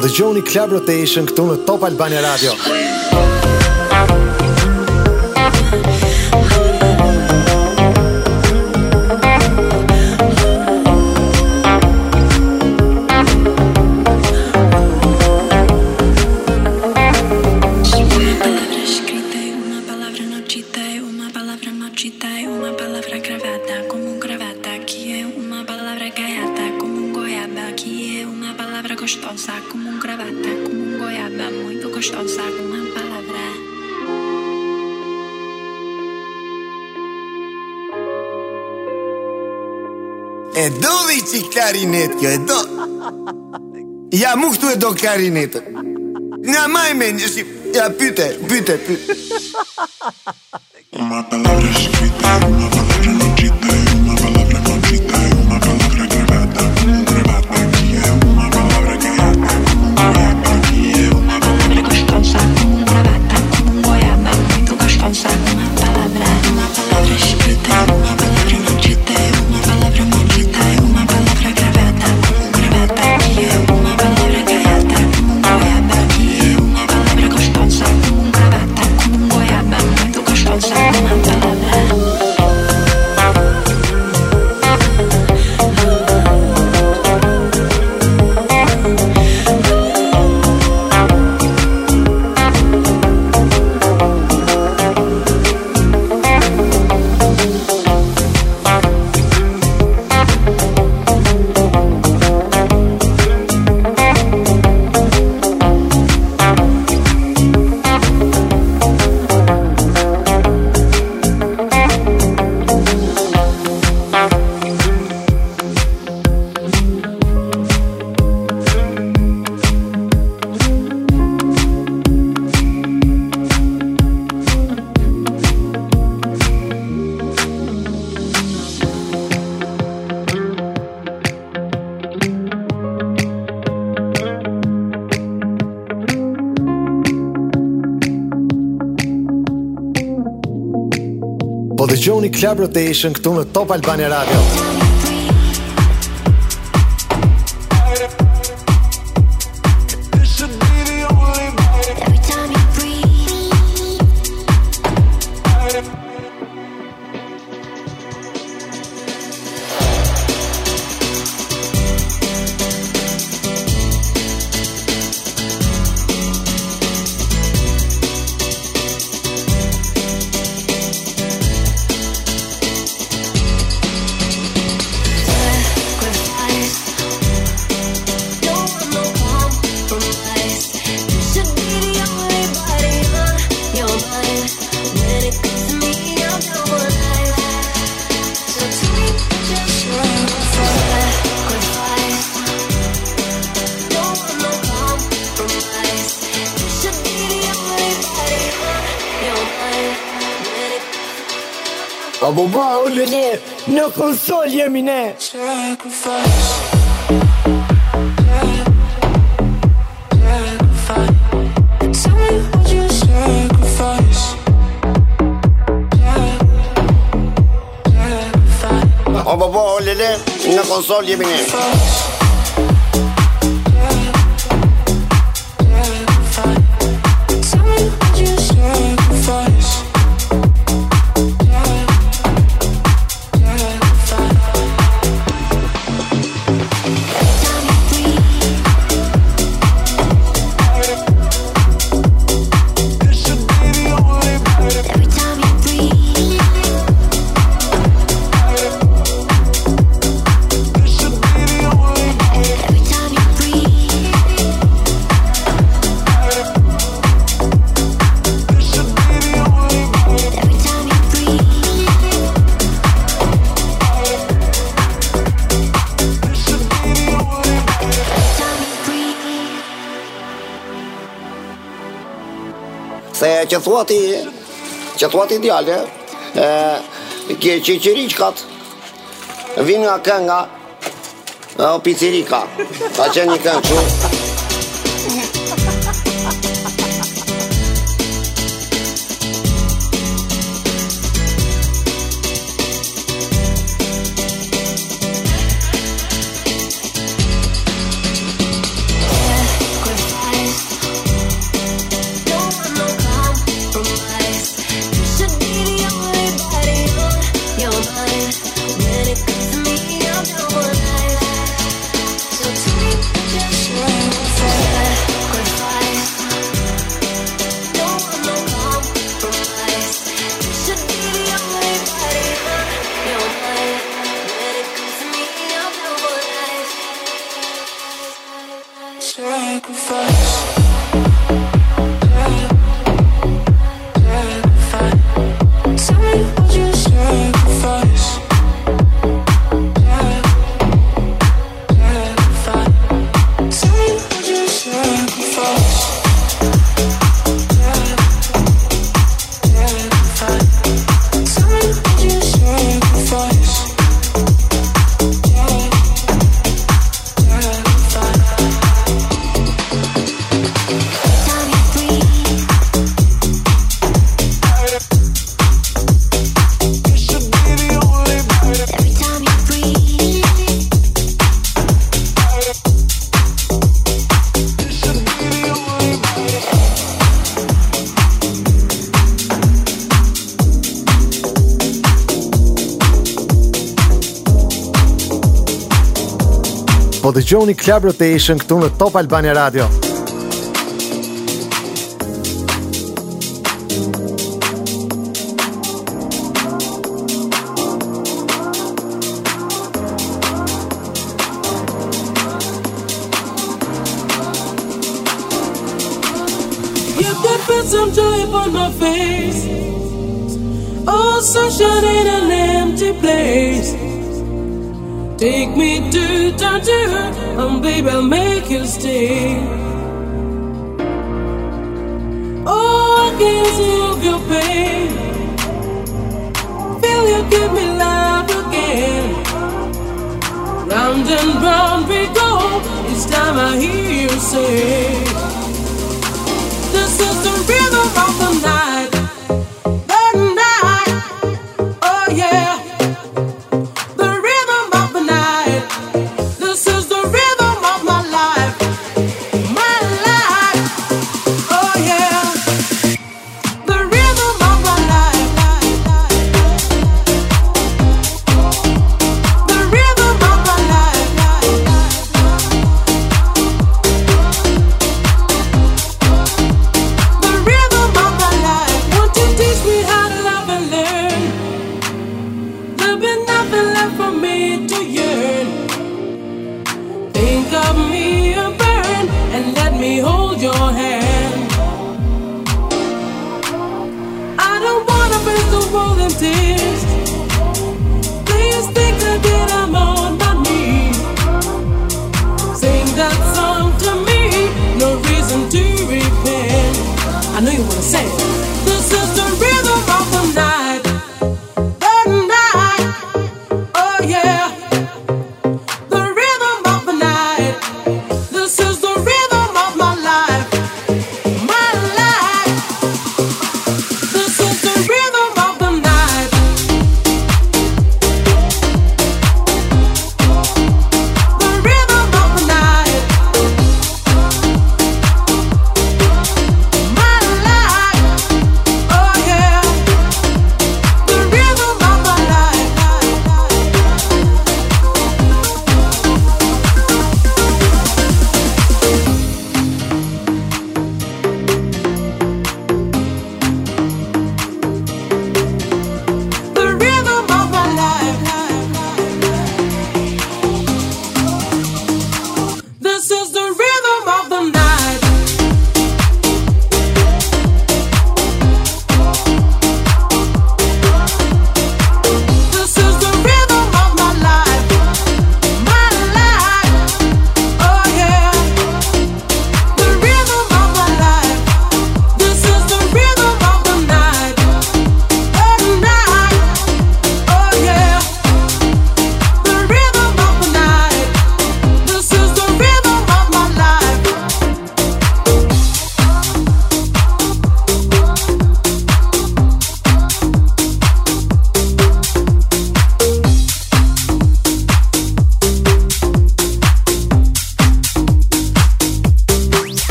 Dëgjoni Club Rotation këtu në Top Albania Radio. costosa como um gravata como un goiaba, muito costosa como uma palavra. E do vici clarinete, e do. Ja mu këtu e do klarinetën Nga maj me një si Ja pyte, pyte, pyte Ma palavra shkujte Ma palavra shkujte dëgjoni Club Rotation këtu në Top Albania Radio. Top Albania Radio. Në konsol jemi ne O bo o lele, në konsol jemi ne që thua ti, që thua ti djale, e, kje që që riqkat, vinë nga kënga, o picirika, ka qenë një këngë që... dhe gjoni Club Rotation këtu në Top Albania Radio. Face. Oh, sunshine in an empty place Take me to her, and um, baby, I'll make you stay. Oh, I can see of your pain. Feel you give me love again. Round and round we go. Each time I hear you say, This is the rhythm of the night.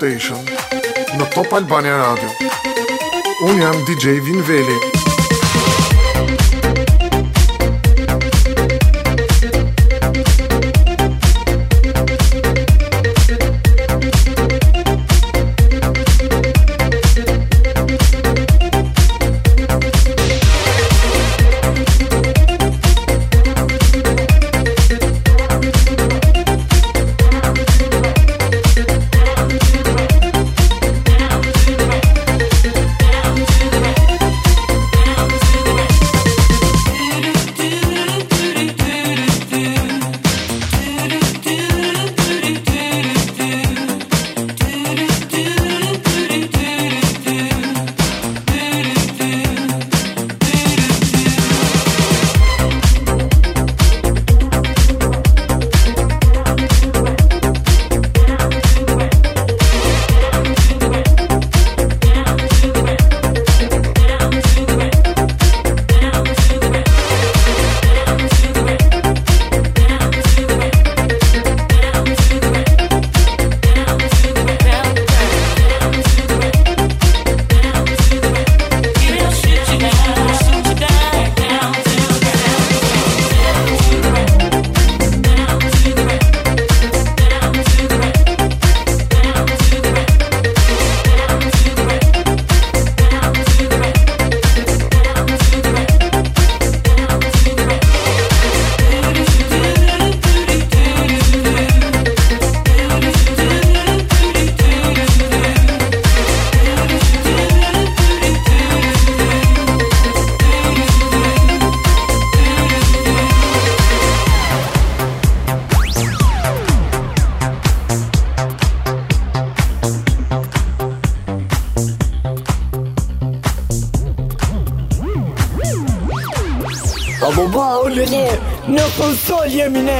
Rotation në Top Albania Radio. Unë jam DJ Vinveli. Veli. Në konsol jemi ne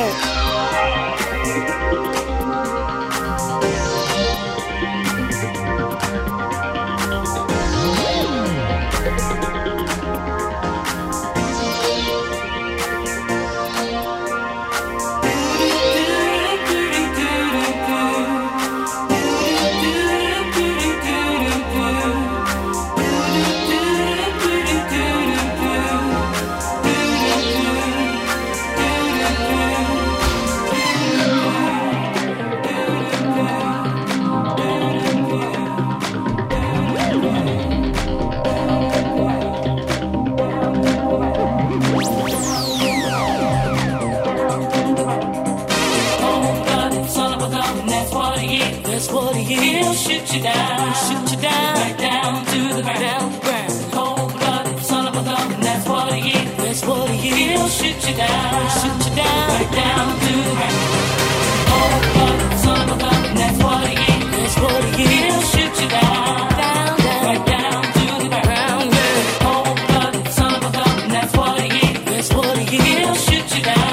Real shit you down.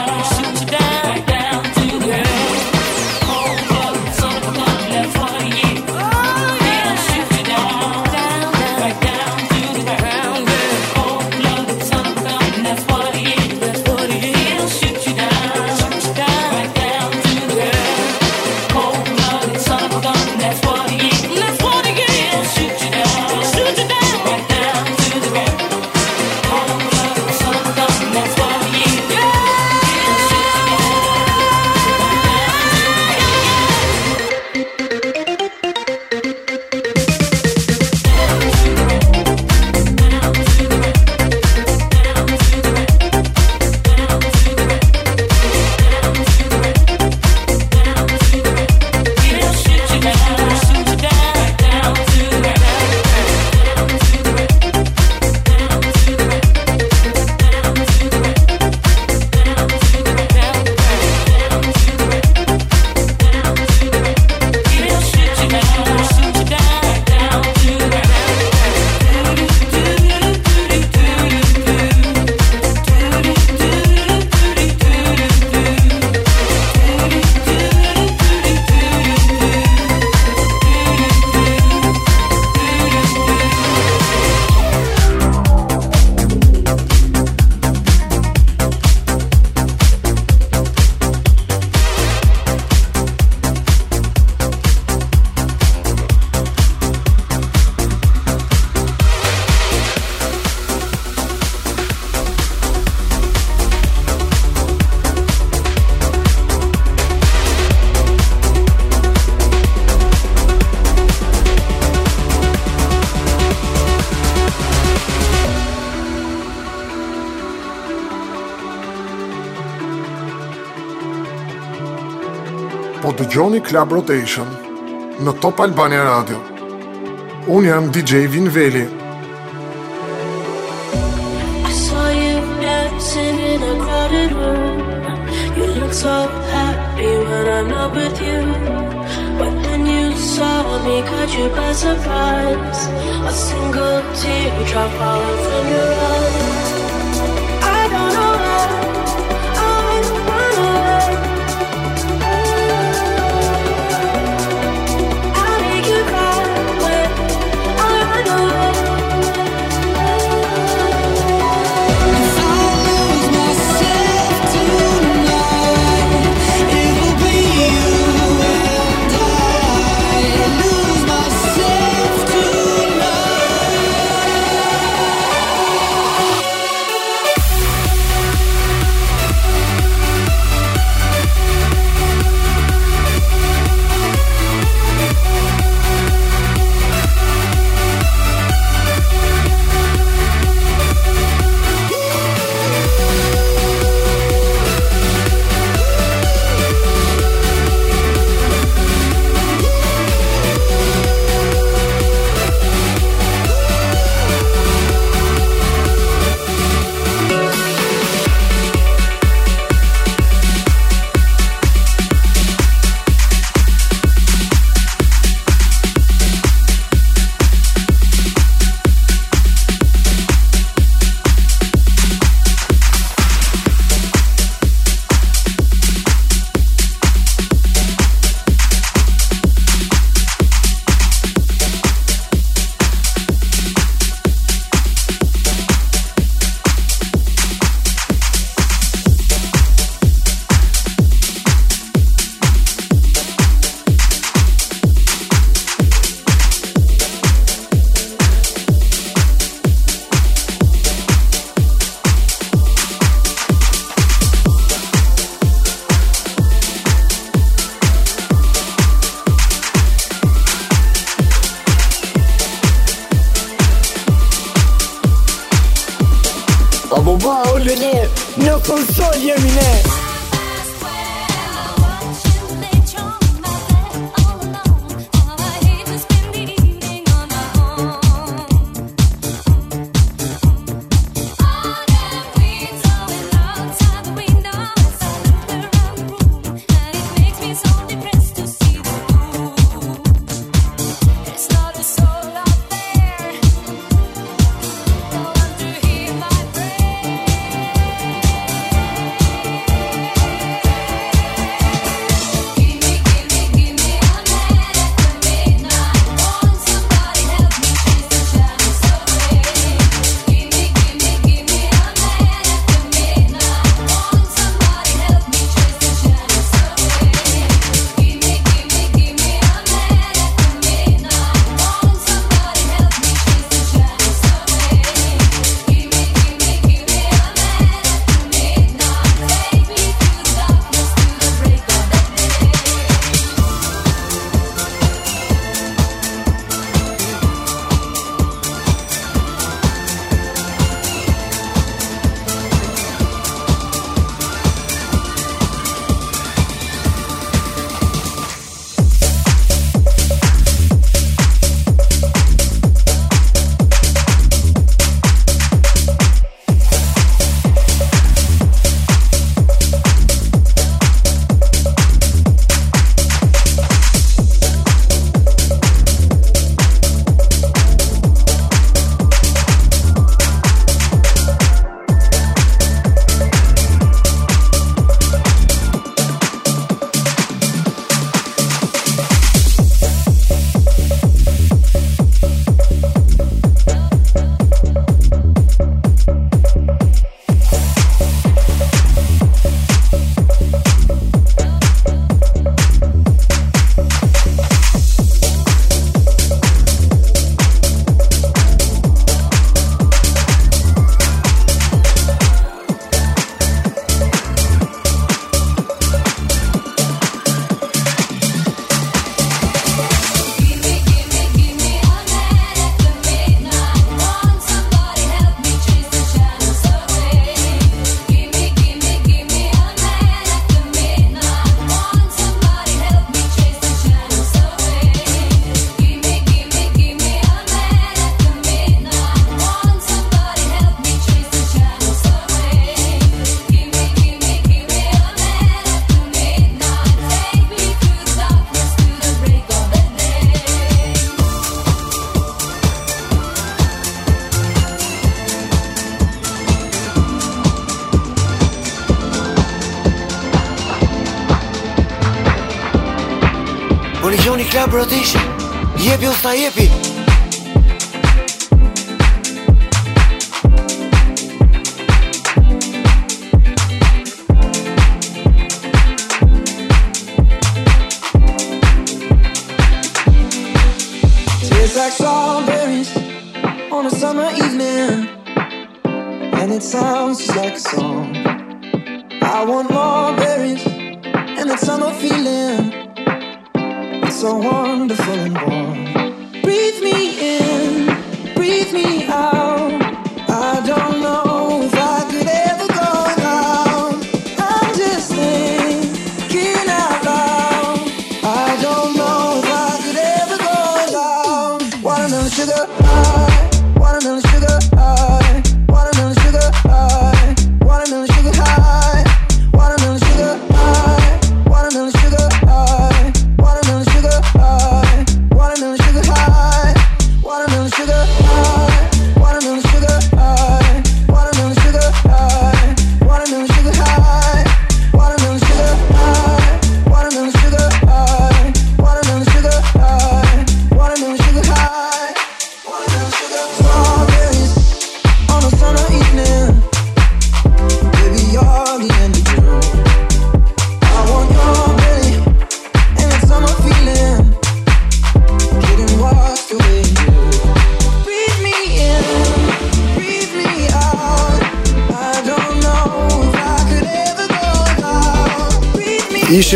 Johnny Club Rotation Në Top Albania Radio Unë jam DJ Vin Veli I saw you dancing in a crowded room You look so happy when I'm not with you But then you saw me cut you by surprise A single tear dropped off from your eyes dobrotyś, jebią stajepi like strawberries on a summer evening, and it sounds just like a song. I want more berries and that summer feeling so wonderful and warm. Breathe me in.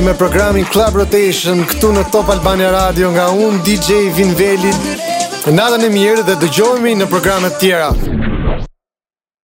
me programin Club Rotation këtu në Top Albania Radio nga unë DJ Vinveli. Natën e mirë dhe dëgjohemi në programe të tjera.